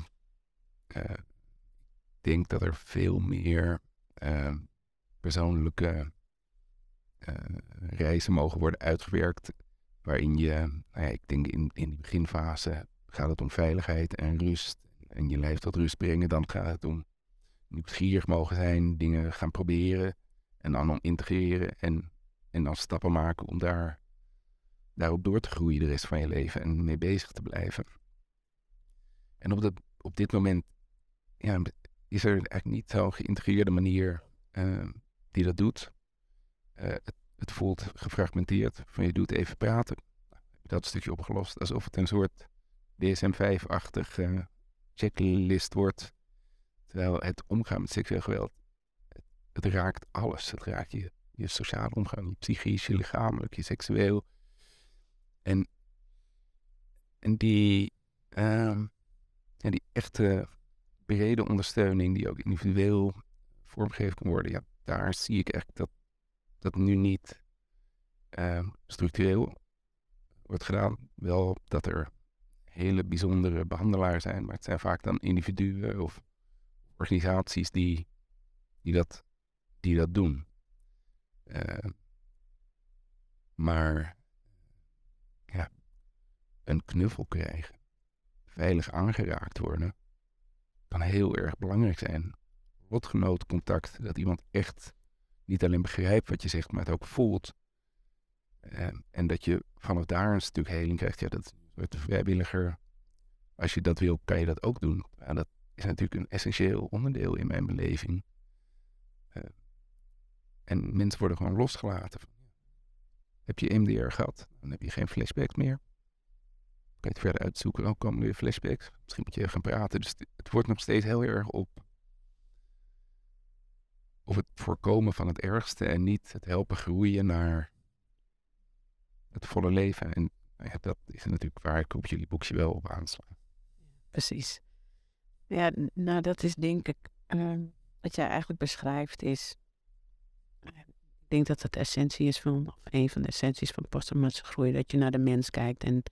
uh, ik denk dat er veel meer uh, persoonlijke uh, reizen mogen worden uitgewerkt. Waarin je, nou ja, ik denk in, in die beginfase gaat het om veiligheid en rust. En je lijf tot rust brengen. Dan gaat het om nieuwsgierig mogen zijn, dingen gaan proberen. En dan om integreren en, en dan stappen maken om daar daarop door te groeien de rest van je leven en mee bezig te blijven. En op, dat, op dit moment ja, is er eigenlijk niet zo'n geïntegreerde manier uh, die dat doet. Uh, het, het, voelt gefragmenteerd. Van je doet even praten. Dat stukje opgelost. Alsof het een soort DSM-5-achtig uh, eh, checklist wordt. Terwijl het omgaan met seksueel geweld, het, raakt alles. Het raakt je, je sociale omgang, je psychisch, je lichamelijk, je seksueel, en, en die, uh, ja, die echte brede ondersteuning, die ook individueel vormgegeven kan worden, ja, daar zie ik echt dat dat nu niet uh, structureel wordt gedaan. Wel dat er hele bijzondere behandelaars zijn, maar het zijn vaak dan individuen of organisaties die, die, dat, die dat doen. Uh, maar een knuffel krijgen, veilig aangeraakt worden, kan heel erg belangrijk zijn. Lotgenootcontact, dat iemand echt niet alleen begrijpt wat je zegt, maar het ook voelt. Eh, en dat je vanaf daar een stuk heling krijgt. Ja, dat wordt vrijwilliger. Als je dat wil, kan je dat ook doen. Dat is natuurlijk een essentieel onderdeel in mijn beleving. Uh, en mensen worden gewoon losgelaten. Heb je MDR gehad, dan heb je geen flashbacks meer je het verder uitzoeken. Ook komen weer flashbacks. Misschien moet je gaan praten. Dus het wordt nog steeds heel erg op, op het voorkomen van het ergste en niet het helpen groeien naar het volle leven. En nou ja, dat is natuurlijk waar ik op jullie boekje wel op aansla. Precies. Ja, nou dat is denk ik, uh, wat jij eigenlijk beschrijft is, ik denk dat de essentie is van, of een van de essenties van posttraumatische groei, dat je naar de mens kijkt en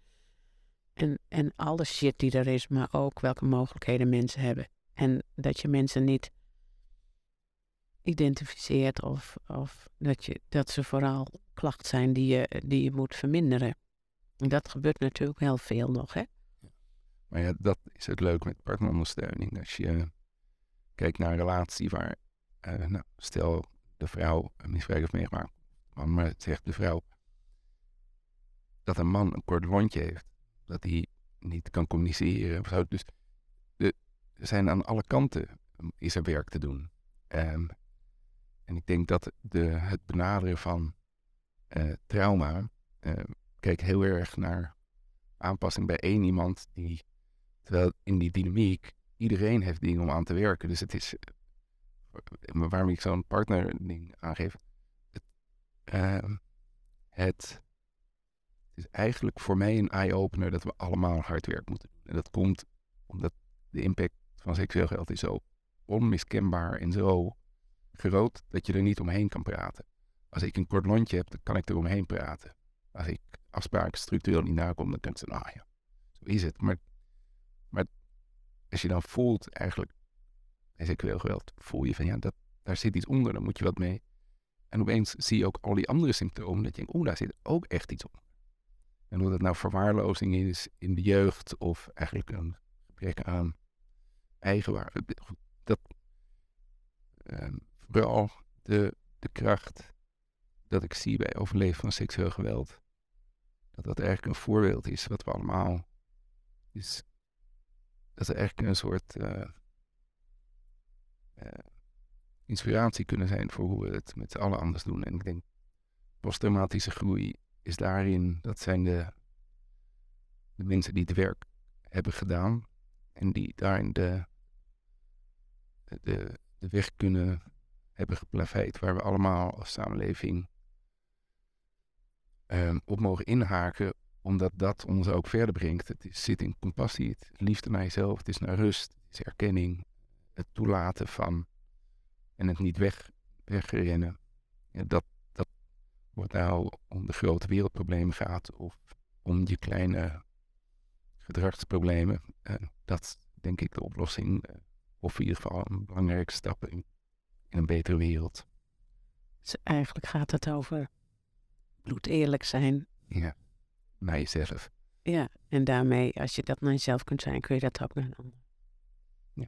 en, en alle shit die er is, maar ook welke mogelijkheden mensen hebben. En dat je mensen niet identificeert of, of dat, je, dat ze vooral klachten zijn die je, die je moet verminderen. En dat gebeurt natuurlijk heel veel nog, hè? Maar ja, dat is het leuk met partnerondersteuning. Als je kijkt naar een relatie waar, uh, nou, stel de vrouw een misbruik heeft meegemaakt, maar zegt de vrouw dat een man een kort lontje heeft dat hij niet kan communiceren. Dus er zijn aan alle kanten is er werk te doen. Um, en ik denk dat de, het benaderen van uh, trauma uh, kijk heel erg naar aanpassing bij één iemand die, terwijl in die dynamiek iedereen heeft dingen om aan te werken. Dus het is, uh, waarom ik zo'n partnerding aangeef, het, uh, het is eigenlijk voor mij een eye-opener dat we allemaal hard werk moeten doen. En dat komt omdat de impact van seksueel geweld is zo onmiskenbaar en zo groot dat je er niet omheen kan praten. Als ik een kort lontje heb, dan kan ik er omheen praten. Als ik afspraken structureel niet nakom, dan kan ik zeggen, ah ja, Zo is het. Maar, maar als je dan voelt eigenlijk, bij seksueel geweld, voel je van ja, dat, daar zit iets onder, dan moet je wat mee. En opeens zie je ook al die andere symptomen, dat je denkt, oeh, daar zit ook echt iets onder. En of dat nou verwaarlozing is in de jeugd of eigenlijk een gebrek aan eigenwaarde. Dat, ehm, vooral de, de kracht dat ik zie bij overleven van seksueel geweld. Dat dat eigenlijk een voorbeeld is wat we allemaal. Is, dat er eigenlijk een soort uh, uh, inspiratie kunnen zijn voor hoe we het met z'n allen anders doen. En ik denk, posttraumatische groei is daarin, dat zijn de, de mensen die het werk hebben gedaan en die daarin de, de, de weg kunnen hebben geplaveid waar we allemaal als samenleving um, op mogen inhaken, omdat dat ons ook verder brengt. Het zit in compassie, het liefde naar jezelf, het is naar rust, het is erkenning, het toelaten van en het niet weg, wegrennen. Ja, dat, dat wordt nou om de grote wereldproblemen gaat of om je kleine gedragsproblemen. Uh, dat denk ik de oplossing, uh, of in ieder geval een belangrijke stap in, in een betere wereld. Dus eigenlijk gaat het over bloed eerlijk zijn. Ja, naar jezelf. Ja, en daarmee, als je dat naar jezelf kunt zijn, kun je dat ook naar een ander. Ja.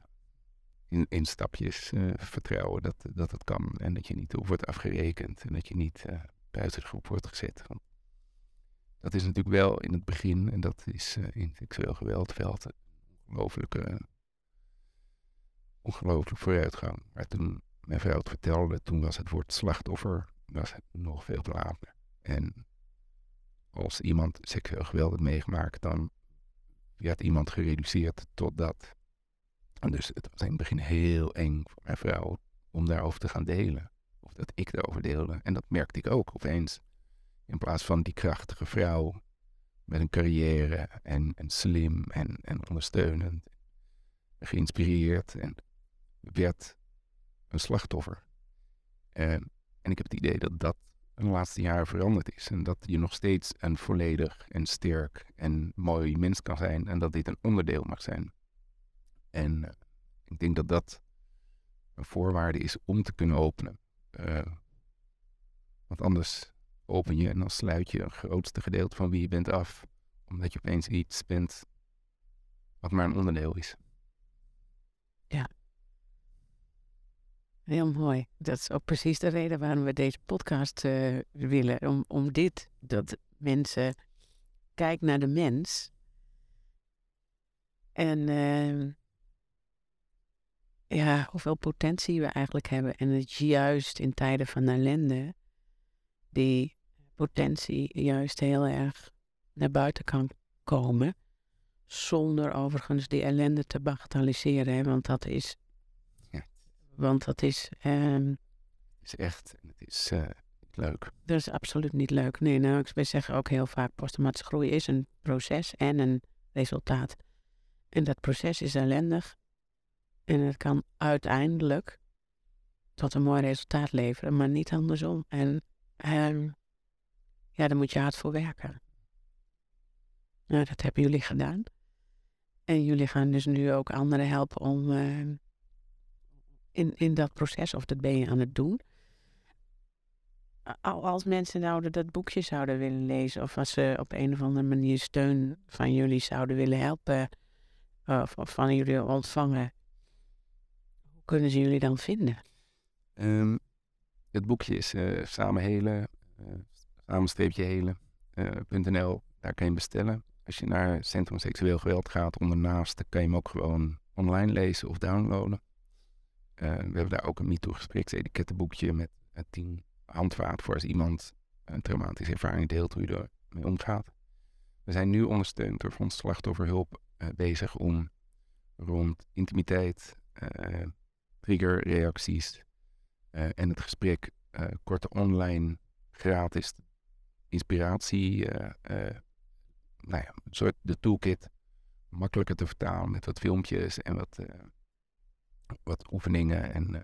In, in stapjes uh, vertrouwen dat, dat het kan en dat je niet wordt afgerekend en dat je niet uh, buiten de groep wordt gezet. Want dat is natuurlijk wel in het begin, en dat is uh, in seksueel geweldveld, een ongelooflijke, ongelooflijke vooruitgang. Maar toen mijn vrouw het vertelde, toen was het woord slachtoffer was nog veel te laat. En als iemand seksueel geweld heeft meegemaakt, dan werd iemand gereduceerd tot dat. En dus het was in het begin heel eng voor mijn vrouw om daarover te gaan delen. Of dat ik daarover deelde. En dat merkte ik ook opeens. In plaats van die krachtige vrouw met een carrière en, en slim en, en ondersteunend, geïnspireerd en werd een slachtoffer. En, en ik heb het idee dat dat de laatste jaren veranderd is. En dat je nog steeds een volledig en sterk en mooi mens kan zijn. En dat dit een onderdeel mag zijn. En uh, ik denk dat dat een voorwaarde is om te kunnen openen. Uh, want anders open je en dan sluit je een grootste gedeelte van wie je bent af. Omdat je opeens iets bent wat maar een onderdeel is. Ja, Heel mooi. Dat is ook precies de reden waarom we deze podcast uh, willen. Om, om dit, dat mensen kijken naar de mens. En uh, ja, hoeveel potentie we eigenlijk hebben. En het juist in tijden van ellende, die potentie juist heel erg naar buiten kan komen. Zonder overigens die ellende te bagatelliseren. Want dat is want dat is. Het is echt en het is uh, leuk. Dat is absoluut niet leuk. Nee, nou, ik zeg ook heel vaak: posttraumatische groei is een proces en een resultaat. En dat proces is ellendig. En het kan uiteindelijk tot een mooi resultaat leveren, maar niet andersom. En um, ja, daar moet je hard voor werken. Nou, dat hebben jullie gedaan. En jullie gaan dus nu ook anderen helpen om. Uh, in, in dat proces, of dat ben je aan het doen. Als mensen nou dat boekje zouden willen lezen, of als ze op een of andere manier steun van jullie zouden willen helpen, of, van jullie ontvangen, hoe kunnen ze jullie dan vinden? Um, het boekje is uh, Samen Helen, uh, samenstreepje helen.nl, uh, daar kan je bestellen. Als je naar Centrum Seksueel Geweld gaat, ondernaast, dan kan je hem ook gewoon online lezen of downloaden. Uh, we hebben daar ook een MeToo-gespreksetikettenboekje met tien handvaten voor als iemand een traumatische ervaring deelt, hoe je ermee omgaat. We zijn nu ondersteund door Fonds Slachtofferhulp uh, bezig om rond intimiteit, triggerreacties en het gesprek korte online gratis inspiratie, nou ja, een soort de toolkit makkelijker te vertalen met wat filmpjes en wat wat oefeningen en uh,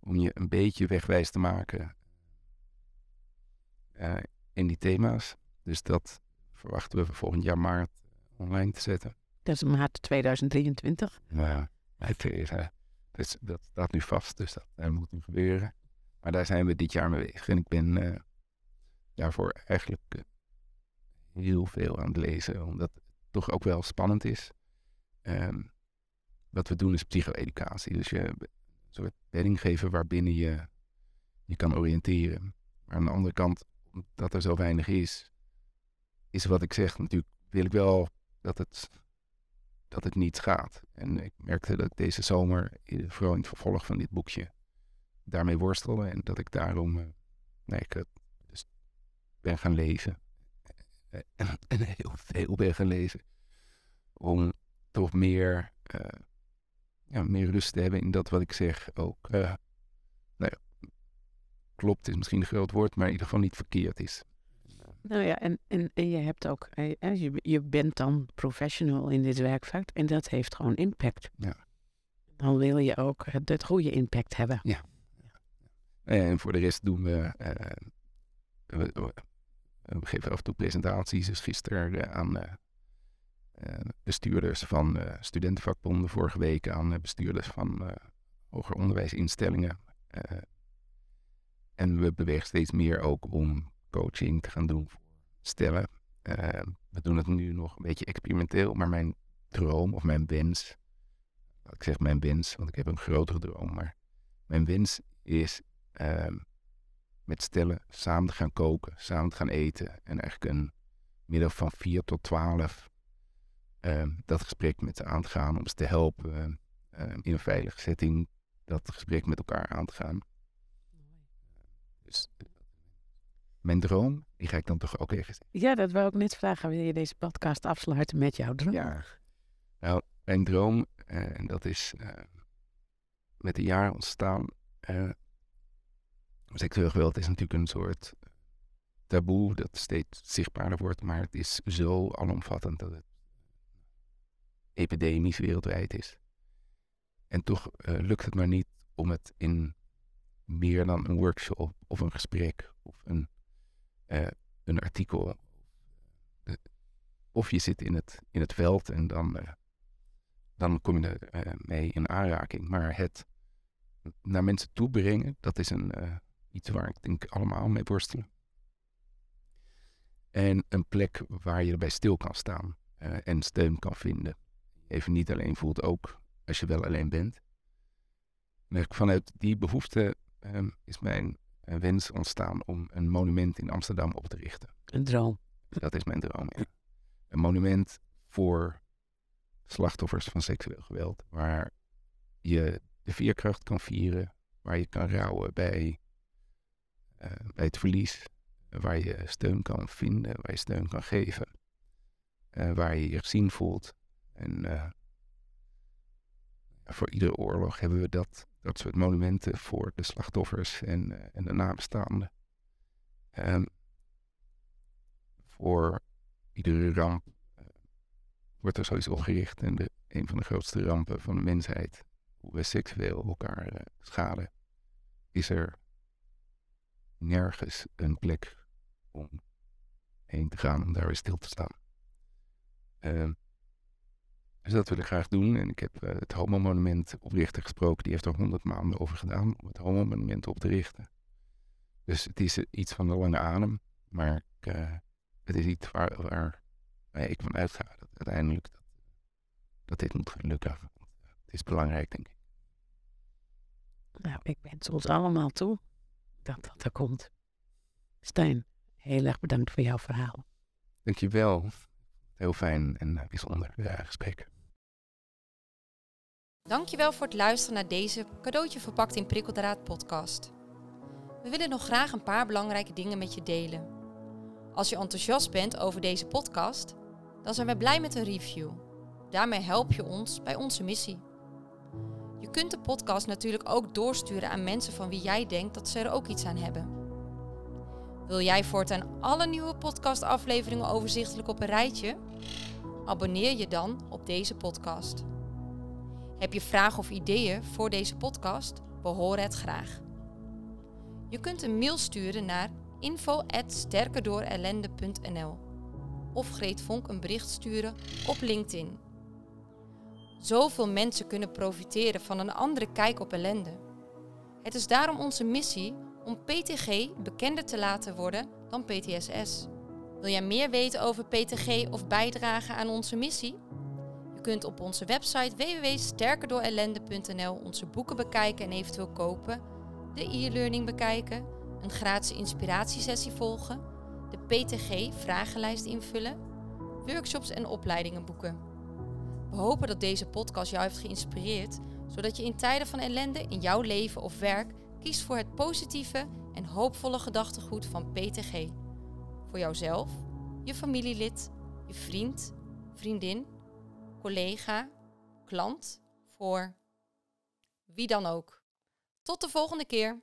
om je een beetje wegwijs te maken uh, in die thema's. Dus dat verwachten we volgend jaar maart online te zetten. Dat is maart 2023. Nou ja, het is, eh, dus dat staat nu vast, dus dat eh, moet nu gebeuren. Maar daar zijn we dit jaar mee bezig. En ik ben eh, daarvoor eigenlijk eh, heel veel aan het lezen, omdat het toch ook wel spannend is. Ehm, wat we doen is psycho-educatie. Dus je een soort bedding geven waarbinnen je je kan oriënteren. Maar aan de andere kant, omdat er zo weinig is, is wat ik zeg natuurlijk, wil ik wel dat het, dat het niet gaat. En ik merkte dat ik deze zomer, eh, vooral in het vervolg van dit boekje, daarmee worstelde. En dat ik daarom, eh, nee, ik eh, dus ben gaan lezen. *laughs* En, heel veel ben gaan lezen. Om toch meer, ja, meer rust te hebben in dat wat ik zeg ook. eh, nou ja, klopt is misschien een groot woord, maar in ieder geval niet verkeerd is. Nou ja, en, en, en je hebt ook, eh, eh, je, je bent dan professional in dit werkvak en dat heeft gewoon impact. Ja. Dan wil je ook het, het goede impact hebben. En voor de rest doen we, eh, we, we- we geven af en toe presentaties. Dus gisteren eh, aan eh, eh, bestuurders van eh, studentenvakbonden, vorige week aan eh, bestuurders van eh, hoger onderwijsinstellingen. Eh, en we bewegen steeds meer ook om coaching te gaan doen voor stellen. Eh, we doen het nu nog een beetje experimenteel, maar mijn droom of mijn wens, ik zeg mijn wens, want ik heb een grotere droom, maar mijn wens is ehm, met stellen samen te gaan koken, samen te gaan eten. En eigenlijk een middag van 4 tot 12 ehm, dat gesprek met ze aan te gaan. Om ze te helpen ehm, in een veilige setting dat gesprek met elkaar aan te gaan. Dus mijn droom, die ga ik dan toch ook even Ja, dat wou ik net vragen. Wil je deze podcast afsluiten met jouw droom? Ja. Nou, mijn droom, eh, en dat is eh, met de jaren ontstaan. eh seksueel geweld is natuurlijk een soort taboe dat steeds zichtbaarder wordt, maar het is zo alomvattend dat het epidemisch wereldwijd is. En toch eh, lukt het maar niet om het in meer dan een workshop of een gesprek of een, eh, een artikel eh, of je zit in het, in het veld en dan, dan kom je er mee in aanraking. Maar het naar mensen toe brengen, dat is een, iets waar ik denk allemaal mee worstelen. En een plek waar je erbij stil kan staan en steun kan vinden. Even niet alleen voelt, ook als je wel alleen bent. En vanuit die behoefte ehm, is mijn eh, wens ontstaan om een monument in Amsterdam op te richten. Een droom. Dat is mijn droom. ja. Een monument voor slachtoffers van seksueel geweld. Waar je de veerkracht kan vieren. Waar je kan rouwen bij, eh, bij het verlies. Waar je steun kan vinden. Waar je steun kan geven. eh, waar je je gezien voelt. En eh, voor iedere oorlog hebben we dat, dat soort monumenten voor de slachtoffers en, eh, en de nabestaanden. Ehm, voor iedere ramp eh, wordt er sowieso gericht. En de, een van de grootste rampen van de mensheid, hoe we seksueel elkaar schaden, is er nergens een plek om heen te gaan, om daar weer stil te staan. Dus dat wil ik graag doen. En ik heb eh, het Homo-monument oprichter gesproken. Die heeft er honderd maanden over gedaan om het Homo-monument op te richten. Dus het is eh, iets van de lange adem. Maar ik, eh, het is iets waar, waar, ik van uitga. Dat uiteindelijk dat, dat dit moet gaan lukken. Het is belangrijk, denk ik. Nou, ik wens ons allemaal toe dat dat er komt. Stijn, heel erg bedankt voor jouw verhaal. Dankjewel. Heel fijn en bijzonder eh, gesprek. Dankjewel voor het luisteren naar deze cadeautje verpakt in prikkeldraad podcast. We willen nog graag een paar belangrijke dingen met je delen. Als je enthousiast bent over deze podcast, dan zijn we blij met een review. Daarmee help je ons bij onze missie. Je kunt de podcast natuurlijk ook doorsturen aan mensen van wie jij denkt dat ze er ook iets aan hebben. Wil jij voortaan alle nieuwe podcastafleveringen overzichtelijk op een rijtje? Abonneer je dan op deze podcast. Heb je vragen of ideeën voor deze podcast? We horen het graag. Je kunt een mail sturen naar info.sterkerdoorellende.nl of Greet Vonk een bericht sturen op LinkedIn. Zoveel mensen kunnen profiteren van een andere kijk op ellende. Het is daarom onze missie om PTG bekender te laten worden dan PTSS. Wil jij meer weten over PTG of bijdragen aan onze missie? Je kunt op onze website www.sterkerdoorellende.nl onze boeken bekijken en eventueel kopen, de e-learning bekijken, een gratis inspiratiesessie volgen, de PTG vragenlijst invullen, workshops en opleidingen boeken. We hopen dat deze podcast jou heeft geïnspireerd, zodat je in tijden van ellende in jouw leven of werk kiest voor het positieve en hoopvolle gedachtegoed van PTG. Voor jouzelf, je familielid, je vriend, vriendin, collega, klant, voor wie dan ook. Tot de volgende keer.